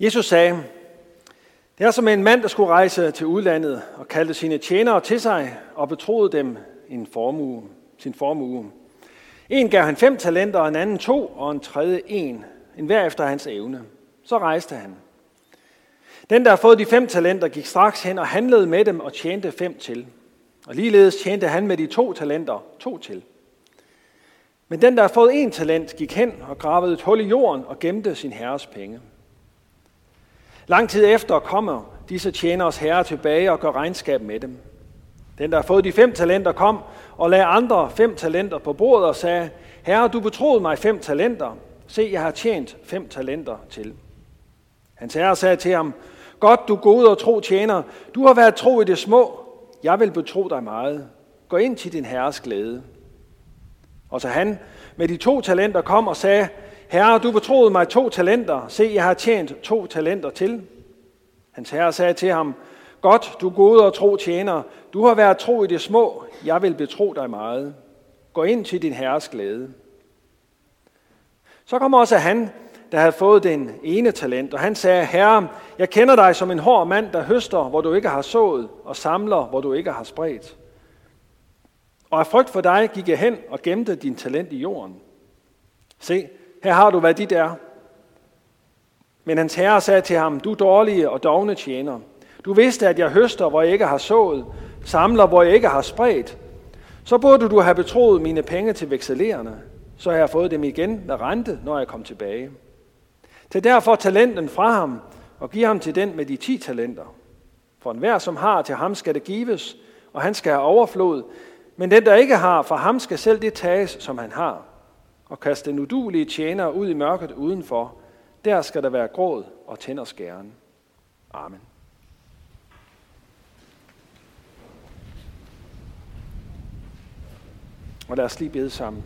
Jesus sagde, det er som en mand, der skulle rejse til udlandet og kaldte sine tjenere til sig og betroede dem en formue, sin formue. En gav han fem talenter, en anden to, og en tredje en, en hver efter hans evne. Så rejste han. Den, der har fået de fem talenter, gik straks hen og handlede med dem og tjente fem til. Og ligeledes tjente han med de to talenter to til. Men den, der har fået en talent, gik hen og gravede et hul i jorden og gemte sin herres penge. Lang tid efter kommer disse tjeneres herre tilbage og gør regnskab med dem. Den, der har fået de fem talenter, kom og lagde andre fem talenter på bordet og sagde, Herre, du betroede mig fem talenter. Se, jeg har tjent fem talenter til. Hans herre sagde til ham, Godt, du gode og tro tjener. Du har været tro i det små. Jeg vil betro dig meget. Gå ind til din herres glæde. Og så han med de to talenter kom og sagde, Herre, du betroede mig to talenter. Se, jeg har tjent to talenter til. Hans herre sagde til ham, Godt, du gode og tro tjener. Du har været tro i det små. Jeg vil betro dig meget. Gå ind til din herres glæde. Så kom også han, der havde fået den ene talent, og han sagde, Herre, jeg kender dig som en hård mand, der høster, hvor du ikke har sået, og samler, hvor du ikke har spredt. Og af frygt for dig gik jeg hen og gemte din talent i jorden. Se, her har du, hvad dit er. Men hans herre sagde til ham, du dårlige og dogne tjener. Du vidste, at jeg høster, hvor jeg ikke har sået, samler, hvor jeg ikke har spredt. Så burde du have betroet mine penge til vekselererne, så jeg har fået dem igen med rente, når jeg kom tilbage. Tag derfor talenten fra ham og giv ham til den med de ti talenter. For enhver, som har, til ham skal det gives, og han skal have overflod. Men den, der ikke har, for ham skal selv det tages, som han har. Og kaste den udulige tjener ud i mørket udenfor. Der skal der være gråd og tænderskæren. Amen. Og lad os lige bede sammen.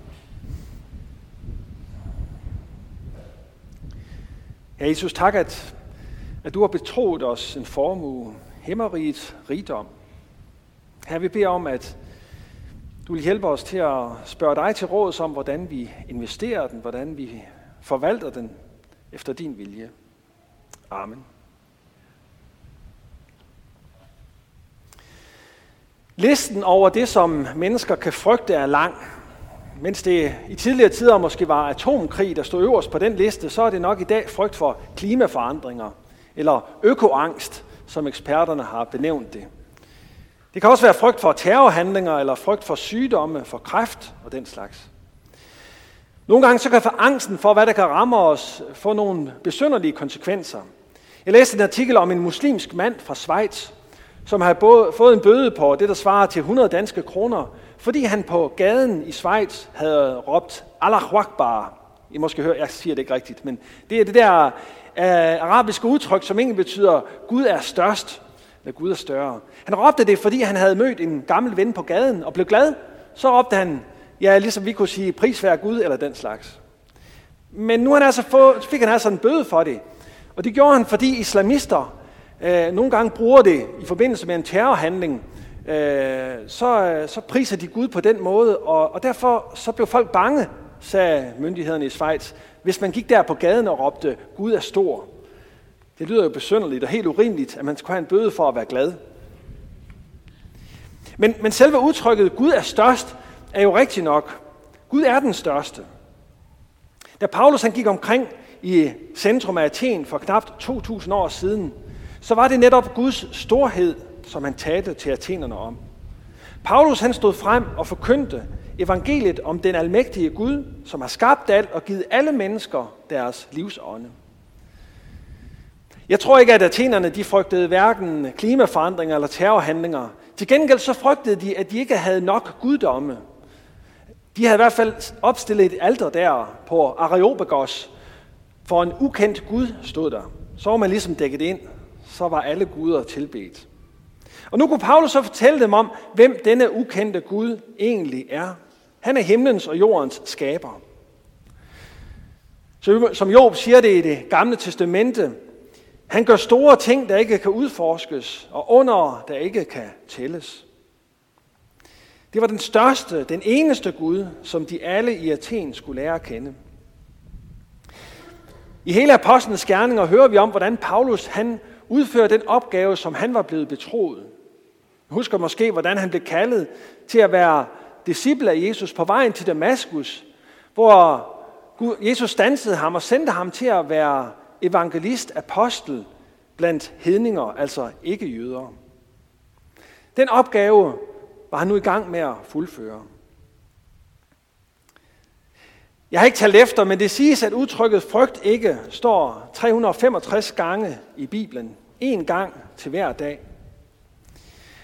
Ja, Jesus, tak, at, at du har betroet os en formue, himmeriget rigdom. Her vi beder om, at du vil hjælpe os til at spørge dig til råds om, hvordan vi investerer den, hvordan vi forvalter den efter din vilje. Amen. Listen over det, som mennesker kan frygte, er lang. Mens det i tidligere tider måske var atomkrig, der stod øverst på den liste, så er det nok i dag frygt for klimaforandringer, eller økoangst, som eksperterne har benævnt det. Det kan også være frygt for terrorhandlinger, eller frygt for sygdomme, for kræft og den slags. Nogle gange så kan for angsten for, hvad der kan ramme os, få nogle besynderlige konsekvenser. Jeg læste en artikel om en muslimsk mand fra Schweiz, som har fået en bøde på det, der svarer til 100 danske kroner, fordi han på gaden i Schweiz havde råbt Allah Akbar. I måske høre, jeg siger det ikke rigtigt, men det er det der uh, arabiske udtryk, som egentlig betyder, Gud er størst, eller Gud er større. Han råbte det, fordi han havde mødt en gammel ven på gaden og blev glad. Så råbte han, ja, ligesom vi kunne sige, prisvær Gud eller den slags. Men nu han altså få, fik han altså en bøde for det. Og det gjorde han, fordi islamister øh, nogle gange bruger det i forbindelse med en terrorhandling, øh, så, øh, så priser de Gud på den måde, og, og derfor så blev folk bange, sagde myndighederne i Schweiz, hvis man gik der på gaden og råbte, Gud er stor. Det lyder jo besynderligt og helt urimeligt, at man skulle have en bøde for at være glad. Men, men selve udtrykket, Gud er størst, er jo rigtigt nok. Gud er den største. Da Paulus han gik omkring i centrum af Athen for knap 2.000 år siden, så var det netop Guds storhed, som han talte til athenerne om. Paulus han stod frem og forkyndte evangeliet om den almægtige Gud, som har skabt alt og givet alle mennesker deres livsånde. Jeg tror ikke, at athenerne de frygtede hverken klimaforandringer eller terrorhandlinger. Til gengæld så frygtede de, at de ikke havde nok guddomme. De havde i hvert fald opstillet et alter der på Areopagos, for en ukendt Gud stod der. Så var man ligesom dækket ind så var alle guder tilbedt. Og nu kunne Paulus så fortælle dem om, hvem denne ukendte Gud egentlig er. Han er himlens og jordens skaber. Så som Job siger det i det gamle testamente, han gør store ting, der ikke kan udforskes, og under, der ikke kan tælles. Det var den største, den eneste Gud, som de alle i Athen skulle lære at kende. I hele apostlenes gerninger hører vi om, hvordan Paulus han udfører den opgave, som han var blevet betroet. Jeg husker måske, hvordan han blev kaldet til at være disciple af Jesus på vejen til Damaskus, hvor Jesus stansede ham og sendte ham til at være evangelist, apostel blandt hedninger, altså ikke jøder. Den opgave var han nu i gang med at fuldføre. Jeg har ikke talt efter, men det siges, at udtrykket frygt ikke står 365 gange i Bibelen. En gang til hver dag.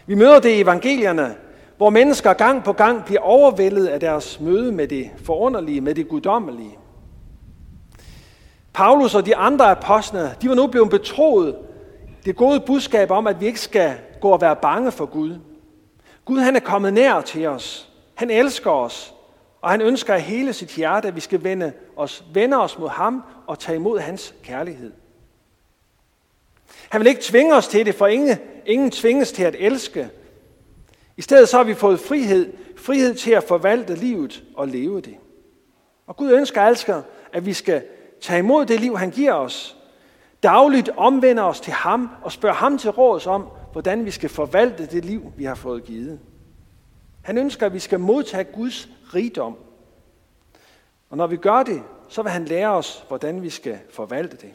Vi møder det i evangelierne, hvor mennesker gang på gang bliver overvældet af deres møde med det forunderlige, med det guddommelige. Paulus og de andre apostler, de var nu blevet betroet det gode budskab om, at vi ikke skal gå og være bange for Gud. Gud han er kommet nær til os. Han elsker os. Og han ønsker af hele sit hjerte, at vi skal vende os, vende os mod ham og tage imod hans kærlighed. Han vil ikke tvinge os til det, for ingen, ingen tvinges til at elske. I stedet så har vi fået frihed, frihed til at forvalte livet og leve det. Og Gud ønsker altså, at vi skal tage imod det liv, han giver os. Dagligt omvender os til ham og spørger ham til råds om, hvordan vi skal forvalte det liv, vi har fået givet. Han ønsker, at vi skal modtage Guds rigdom. Og når vi gør det, så vil han lære os, hvordan vi skal forvalte det.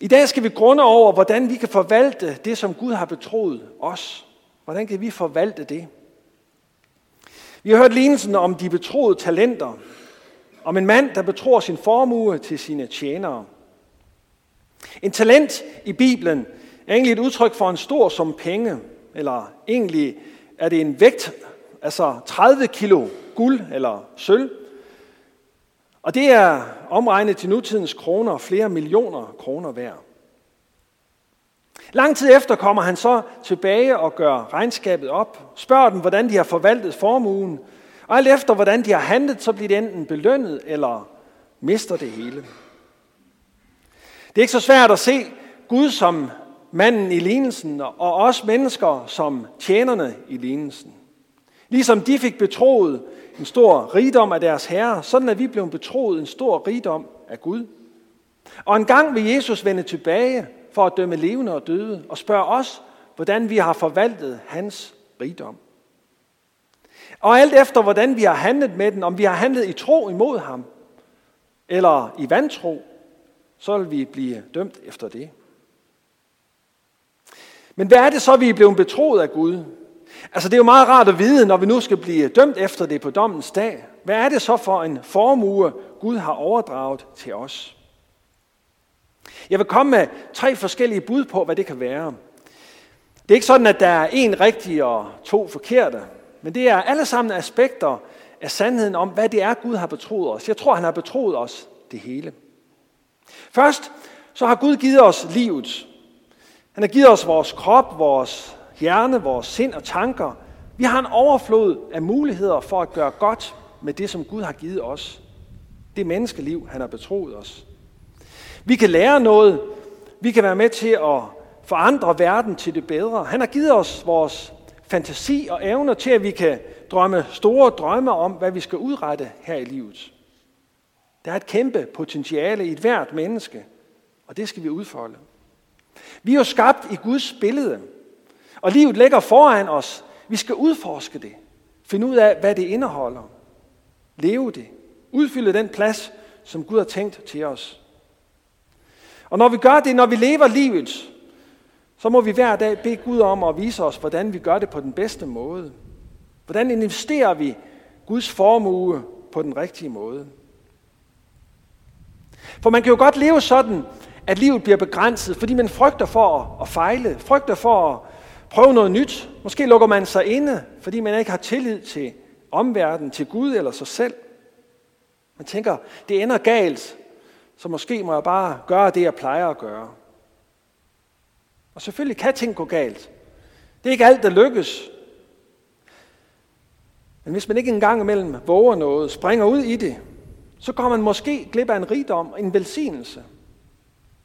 I dag skal vi grunde over, hvordan vi kan forvalte det, som Gud har betroet os. Hvordan kan vi forvalte det? Vi har hørt lignelsen om de betroede talenter. Om en mand, der betror sin formue til sine tjenere. En talent i Bibelen er egentlig et udtryk for en stor sum penge, eller egentlig er det en vægt, altså 30 kilo guld eller sølv. Og det er omregnet til nutidens kroner flere millioner kroner værd. Lang tid efter kommer han så tilbage og gør regnskabet op, spørger dem, hvordan de har forvaltet formuen, og alt efter, hvordan de har handlet, så bliver det enten belønnet eller mister det hele. Det er ikke så svært at se Gud som manden i lignelsen, og os mennesker som tjenerne i lignelsen. Ligesom de fik betroet en stor rigdom af deres herre, sådan er vi blevet betroet en stor rigdom af Gud. Og en gang vil Jesus vende tilbage for at dømme levende og døde og spørge os, hvordan vi har forvaltet hans rigdom. Og alt efter, hvordan vi har handlet med den, om vi har handlet i tro imod ham, eller i vantro, så vil vi blive dømt efter det. Men hvad er det så, vi er blevet betroet af Gud? Altså det er jo meget rart at vide, når vi nu skal blive dømt efter det på dommens dag. Hvad er det så for en formue, Gud har overdraget til os? Jeg vil komme med tre forskellige bud på, hvad det kan være. Det er ikke sådan, at der er en rigtig og to forkerte, men det er alle sammen aspekter af sandheden om, hvad det er, Gud har betroet os. Jeg tror, han har betroet os det hele. Først så har Gud givet os livet. Han har givet os vores krop, vores hjerne, vores sind og tanker. Vi har en overflod af muligheder for at gøre godt med det, som Gud har givet os. Det menneskeliv, han har betroet os. Vi kan lære noget. Vi kan være med til at forandre verden til det bedre. Han har givet os vores fantasi og evner til, at vi kan drømme store drømme om, hvad vi skal udrette her i livet. Der er et kæmpe potentiale i et hvert menneske, og det skal vi udfolde. Vi er jo skabt i Guds billede, og livet ligger foran os. Vi skal udforske det. Finde ud af, hvad det indeholder. Leve det. Udfylde den plads, som Gud har tænkt til os. Og når vi gør det, når vi lever livet, så må vi hver dag bede Gud om at vise os, hvordan vi gør det på den bedste måde. Hvordan investerer vi Guds formue på den rigtige måde? For man kan jo godt leve sådan, at livet bliver begrænset, fordi man frygter for at fejle, frygter for at prøve noget nyt. Måske lukker man sig inde, fordi man ikke har tillid til omverdenen, til Gud eller sig selv. Man tænker, det ender galt, så måske må jeg bare gøre det, jeg plejer at gøre. Og selvfølgelig kan ting gå galt. Det er ikke alt, der lykkes. Men hvis man ikke engang imellem våger noget, springer ud i det, så går man måske glip af en rigdom, en velsignelse.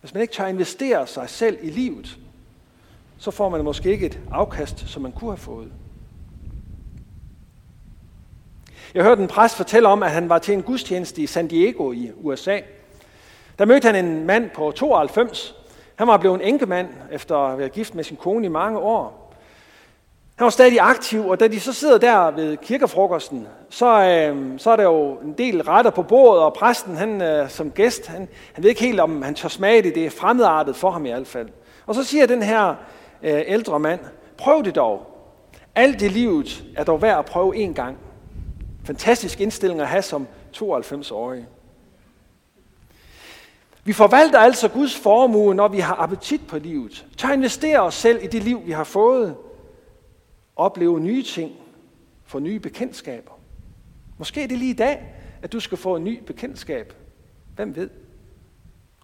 Hvis man ikke tør investere sig selv i livet, så får man måske ikke et afkast, som man kunne have fået. Jeg hørte en præst fortælle om, at han var til en gudstjeneste i San Diego i USA. Der mødte han en mand på 92. Han var blevet en enkemand efter at være gift med sin kone i mange år. Han var stadig aktiv, og da de så sidder der ved kirkefrokosten, så, øh, så er der jo en del retter på bordet, og præsten han, øh, som gæst, han, han ved ikke helt, om han tør smage det. Det er fremmedartet for ham i hvert fald. Og så siger den her øh, ældre mand, prøv det dog. Alt i livet er dog værd at prøve en gang. Fantastisk indstilling at have som 92-årig. Vi forvalter altså Guds formue, når vi har appetit på livet. Tør investere os selv i det liv, vi har fået. Opleve nye ting. Få nye bekendtskaber. Måske er det lige i dag, at du skal få en ny bekendtskab. Hvem ved?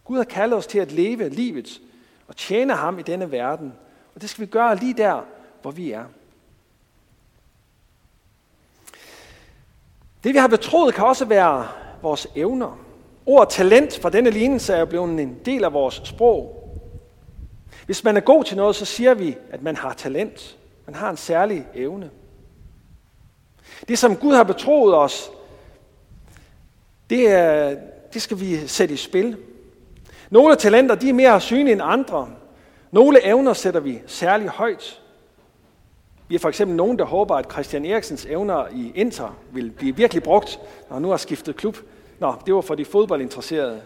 Gud har kaldet os til at leve livet og tjene ham i denne verden. Og det skal vi gøre lige der, hvor vi er. Det vi har betroet kan også være vores evner. Ordet talent fra denne lignelse er blevet en del af vores sprog. Hvis man er god til noget, så siger vi, at man har talent. Man har en særlig evne. Det, som Gud har betroet os, det, er, det skal vi sætte i spil. Nogle talenter de er mere synlige end andre. Nogle evner sætter vi særlig højt. Vi er for eksempel nogen, der håber, at Christian Eriksens evner i Inter vil blive virkelig brugt, når han nu har skiftet klub. Nå, det var for de fodboldinteresserede.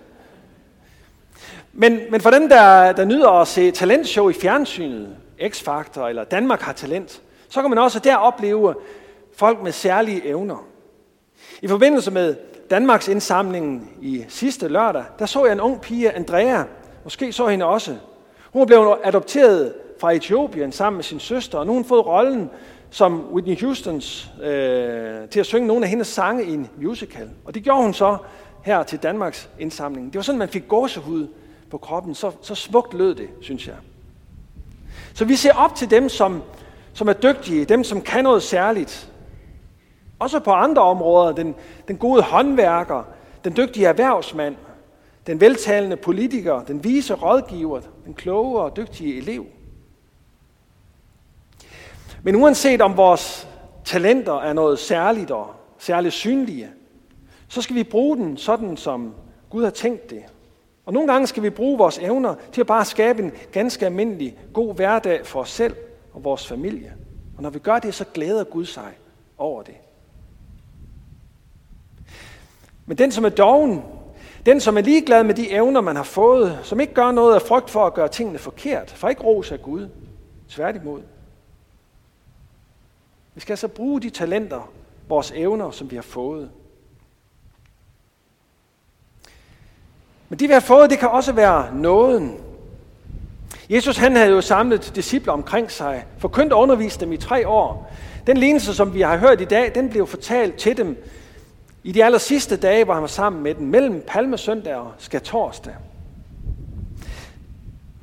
Men, men for dem, der, der nyder at se talentshow i fjernsynet, X-Factor eller Danmark har talent, så kan man også der opleve folk med særlige evner. I forbindelse med Danmarks indsamlingen i sidste lørdag, der så jeg en ung pige, Andrea. Måske så hende også. Hun blev adopteret fra Etiopien sammen med sin søster, og nu har hun fået rollen som Whitney Houstons øh, til at synge nogle af hendes sange i en musical. Og det gjorde hun så her til Danmarks indsamling. Det var sådan, man fik gåsehud på kroppen. Så, så smukt lød det, synes jeg. Så vi ser op til dem, som, som er dygtige, dem, som kan noget særligt. Også på andre områder. Den, den gode håndværker, den dygtige erhvervsmand, den veltalende politiker, den vise rådgiver, den kloge og dygtige elev. Men uanset om vores talenter er noget særligt og særligt synlige, så skal vi bruge den sådan, som Gud har tænkt det. Og nogle gange skal vi bruge vores evner til at bare skabe en ganske almindelig god hverdag for os selv og vores familie. Og når vi gør det, så glæder Gud sig over det. Men den, som er doven, den, som er ligeglad med de evner, man har fået, som ikke gør noget af frygt for at gøre tingene forkert, for ikke ros af Gud, tværtimod. Vi skal altså bruge de talenter, vores evner, som vi har fået. Men de vi har fået, det kan også være nåden. Jesus han havde jo samlet disciple omkring sig, forkyndt og undervist dem i tre år. Den lignelse, som vi har hørt i dag, den blev fortalt til dem i de aller sidste dage, hvor han var sammen med dem, mellem palmesøndag og skatorsdag.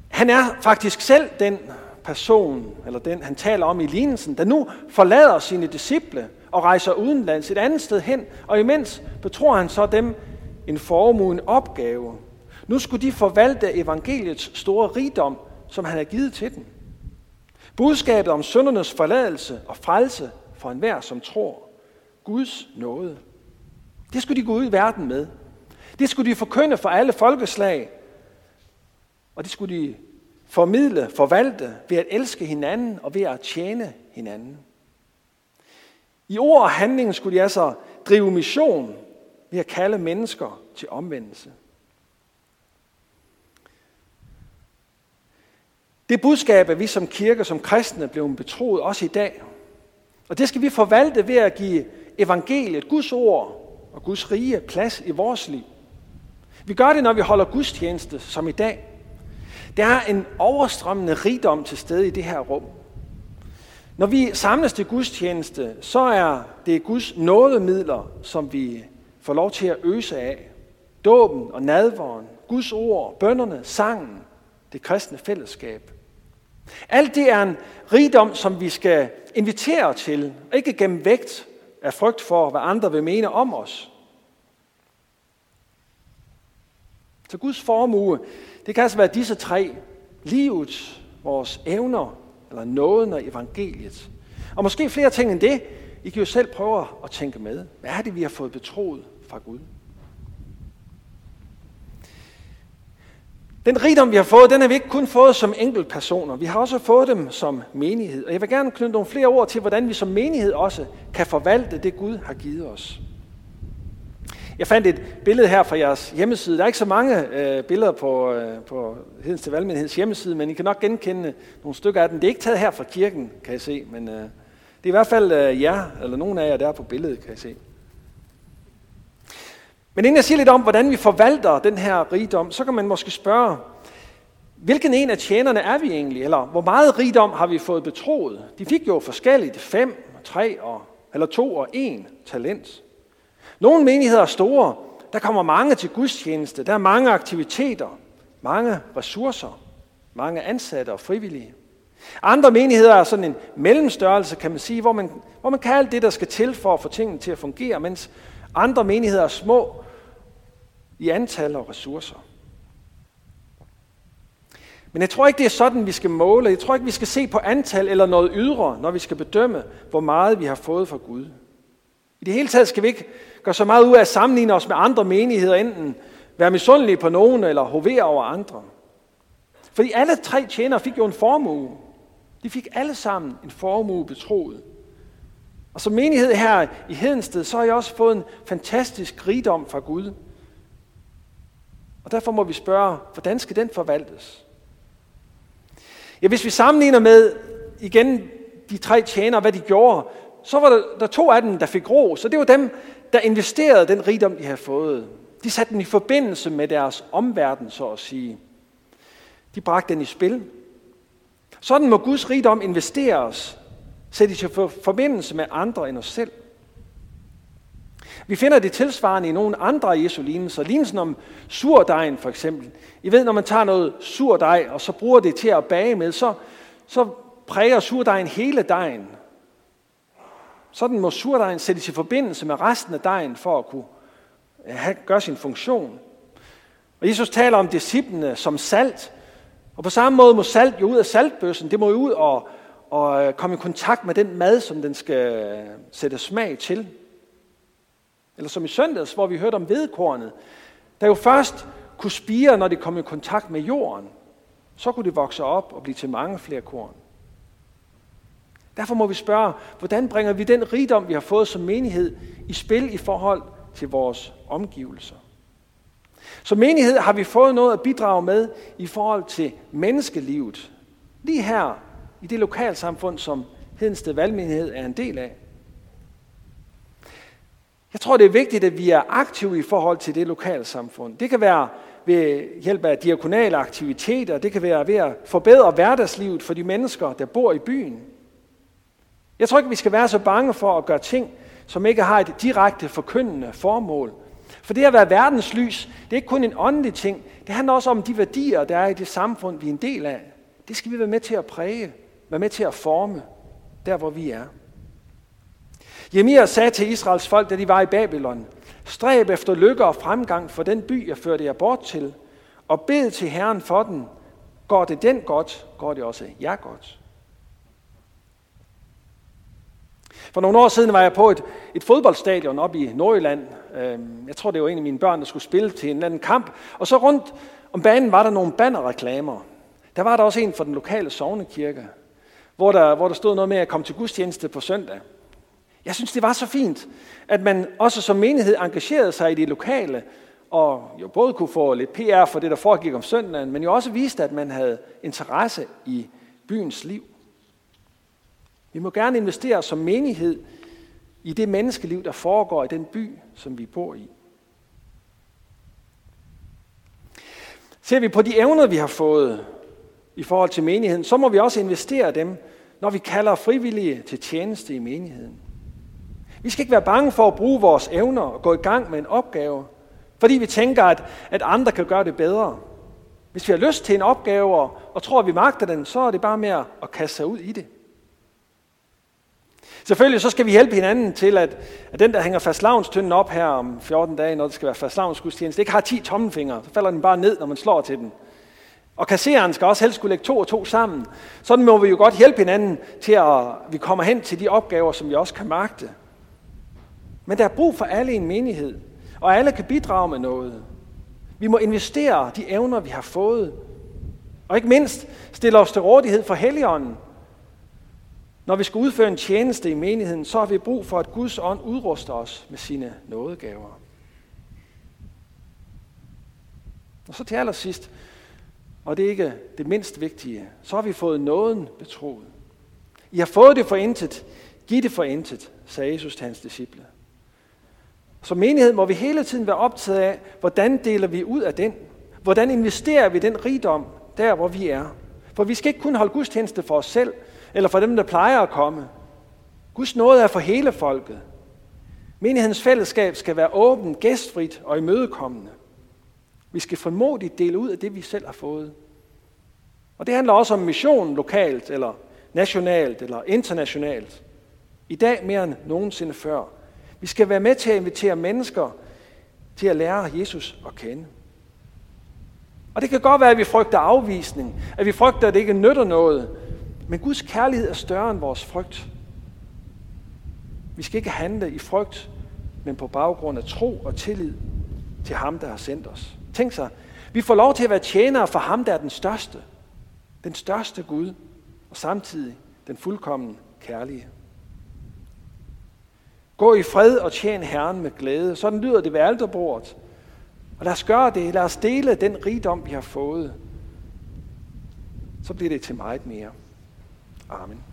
Han er faktisk selv den person, eller den han taler om i lignelsen, der nu forlader sine disciple og rejser udenlands et andet sted hen, og imens betror han så dem en formue, en opgave. Nu skulle de forvalte evangeliets store rigdom, som han har givet til dem. Budskabet om syndernes forladelse og frelse for enhver, som tror. Guds nåde. Det skulle de gå ud i verden med. Det skulle de forkynde for alle folkeslag. Og det skulle de formidle, forvalte ved at elske hinanden og ved at tjene hinanden. I ord og handling skulle de altså drive mission ved at kalde mennesker til omvendelse. Det budskab er vi som kirke, som kristne, blevet betroet også i dag. Og det skal vi forvalte ved at give evangeliet, Guds ord og Guds rige plads i vores liv. Vi gør det, når vi holder gudstjeneste, som i dag. Der er en overstrømmende rigdom til stede i det her rum. Når vi samles til gudstjeneste, så er det Guds nådemidler, som vi får lov til at øse af. Dåben og nadvåren, Guds ord, bønderne, sangen, det kristne fællesskab. Alt det er en rigdom, som vi skal invitere til, ikke gennem vægt af frygt for, hvad andre vil mene om os. Så Guds formue, det kan altså være disse tre. Livet, vores evner, eller nåden og evangeliet. Og måske flere ting end det. I kan jo selv prøve at tænke med. Hvad er det, vi har fået betroet fra Gud? Den rigdom, vi har fået, den har vi ikke kun fået som enkeltpersoner. Vi har også fået dem som menighed. Og jeg vil gerne knytte nogle flere ord til, hvordan vi som menighed også kan forvalte det, Gud har givet os. Jeg fandt et billede her fra jeres hjemmeside. Der er ikke så mange øh, billeder på, øh, på Hedens til Valgmenigheds hjemmeside, men I kan nok genkende nogle stykker af den. Det er ikke taget her fra kirken, kan jeg se, men øh, det er i hvert fald øh, jer, eller nogen af jer, der er på billedet, kan jeg se. Men inden jeg siger lidt om, hvordan vi forvalter den her rigdom, så kan man måske spørge, hvilken en af tjenerne er vi egentlig? Eller hvor meget rigdom har vi fået betroet? De fik jo forskelligt, fem, tre, og, eller to og en talent. Nogle menigheder er store. Der kommer mange til gudstjeneste. Der er mange aktiviteter, mange ressourcer, mange ansatte og frivillige. Andre menigheder er sådan en mellemstørrelse, kan man sige, hvor man, hvor man kan alt det, der skal til for at få tingene til at fungere, mens andre menigheder er små i antal og ressourcer. Men jeg tror ikke, det er sådan, vi skal måle. Jeg tror ikke, vi skal se på antal eller noget ydre, når vi skal bedømme, hvor meget vi har fået fra Gud. I det hele taget skal vi ikke gøre så meget ud af at sammenligne os med andre menigheder, enten være misundelige på nogen eller hovere over andre. Fordi alle tre tjenere fik jo en formue. De fik alle sammen en formue betroet. Og som menighed her i Hedensted, så har jeg også fået en fantastisk rigdom fra Gud. Og derfor må vi spørge, hvordan skal den forvaltes? Ja, hvis vi sammenligner med igen de tre tjenere, hvad de gjorde, så var der, der to af dem, der fik ro. Så det var dem, der investerede den rigdom, de havde fået. De satte den i forbindelse med deres omverden, så at sige. De bragte den i spil. Sådan må Guds rigdom investeres, sættes i forbindelse med andre end os selv. Vi finder det tilsvarende i nogle andre af Jesu lignelser. Lignelsen om surdejen for eksempel. I ved, når man tager noget surdej, og så bruger det til at bage med, så, så præger surdejen hele dejen. Sådan må surdejen sættes i forbindelse med resten af dejen for at kunne have, gøre sin funktion. Og Jesus taler om disciplene som salt. Og på samme måde må salt jo ud af saltbøssen. Det må jo ud og, og øh, komme i kontakt med den mad, som den skal øh, sætte smag til. Eller som i søndags, hvor vi hørte om vedkornet, der jo først kunne spire, når det kom i kontakt med jorden. Så kunne det vokse op og blive til mange flere korn. Derfor må vi spørge, hvordan bringer vi den rigdom, vi har fået som menighed, i spil i forhold til vores omgivelser? Som menighed har vi fået noget at bidrage med i forhold til menneskelivet. Lige her i det lokalsamfund, som Hedensted Valgmenighed er en del af. Jeg tror, det er vigtigt, at vi er aktive i forhold til det lokalsamfund. Det kan være ved hjælp af diakonale aktiviteter, det kan være ved at forbedre hverdagslivet for de mennesker, der bor i byen. Jeg tror ikke, vi skal være så bange for at gøre ting, som ikke har et direkte forkyndende formål. For det at være verdens lys, det er ikke kun en åndelig ting. Det handler også om de værdier, der er i det samfund, vi er en del af. Det skal vi være med til at præge, være med til at forme, der hvor vi er. Jemir sagde til Israels folk, da de var i Babylon, stræb efter lykke og fremgang for den by, jeg førte jer bort til, og bed til Herren for den. Går det den godt, går det også jer godt. For nogle år siden var jeg på et, et fodboldstadion oppe i Nordjylland. Øhm, jeg tror, det var en af mine børn, der skulle spille til en anden kamp. Og så rundt om banen var der nogle bannerreklamer. Der var der også en for den lokale sovnekirke, hvor der, hvor der stod noget med at komme til gudstjeneste på søndag. Jeg synes, det var så fint, at man også som menighed engagerede sig i det lokale, og jo både kunne få lidt PR for det, der foregik om søndagen, men jo også viste, at man havde interesse i byens liv. Vi må gerne investere som menighed i det menneskeliv, der foregår i den by, som vi bor i. Ser vi på de evner, vi har fået i forhold til menigheden, så må vi også investere dem, når vi kalder frivillige til tjeneste i menigheden. Vi skal ikke være bange for at bruge vores evner og gå i gang med en opgave, fordi vi tænker, at, at andre kan gøre det bedre. Hvis vi har lyst til en opgave og, tror, at vi magter den, så er det bare med at, at kaste sig ud i det. Selvfølgelig så skal vi hjælpe hinanden til, at, at den, der hænger fastlavnstynden op her om 14 dage, når det skal være fastlavnsgudstjeneste, ikke har 10 tommelfingre. Så falder den bare ned, når man slår til den. Og kassereren skal også helst skulle lægge to og to sammen. Sådan må vi jo godt hjælpe hinanden til, at vi kommer hen til de opgaver, som vi også kan magte. Men der er brug for alle i en menighed, og alle kan bidrage med noget. Vi må investere de evner, vi har fået. Og ikke mindst stille os til rådighed for Helligånden. Når vi skal udføre en tjeneste i menigheden, så har vi brug for, at Guds ånd udruster os med sine nådegaver. Og så til allersidst, og det er ikke det mindst vigtige, så har vi fået nåden betroet. I har fået det for intet, giv det for intet, sagde Jesus til hans disciple. Som menighed må vi hele tiden være optaget af, hvordan deler vi ud af den? Hvordan investerer vi den rigdom der, hvor vi er? For vi skal ikke kun holde gudstjeneste for os selv, eller for dem, der plejer at komme. Guds nåde er for hele folket. Menighedens fællesskab skal være åben, gæstfrit og imødekommende. Vi skal formodigt dele ud af det, vi selv har fået. Og det handler også om mission lokalt, eller nationalt, eller internationalt. I dag mere end nogensinde før. Vi skal være med til at invitere mennesker til at lære Jesus at kende. Og det kan godt være, at vi frygter afvisning, at vi frygter, at det ikke nytter noget. Men Guds kærlighed er større end vores frygt. Vi skal ikke handle i frygt, men på baggrund af tro og tillid til ham, der har sendt os. Tænk sig, vi får lov til at være tjenere for ham, der er den største. Den største Gud, og samtidig den fuldkommen kærlige. Gå i fred og tjen Herren med glæde. Sådan lyder det ved alterbordet. Og lad os gøre det. Lad os dele den rigdom, vi har fået. Så bliver det til meget mere. Amen.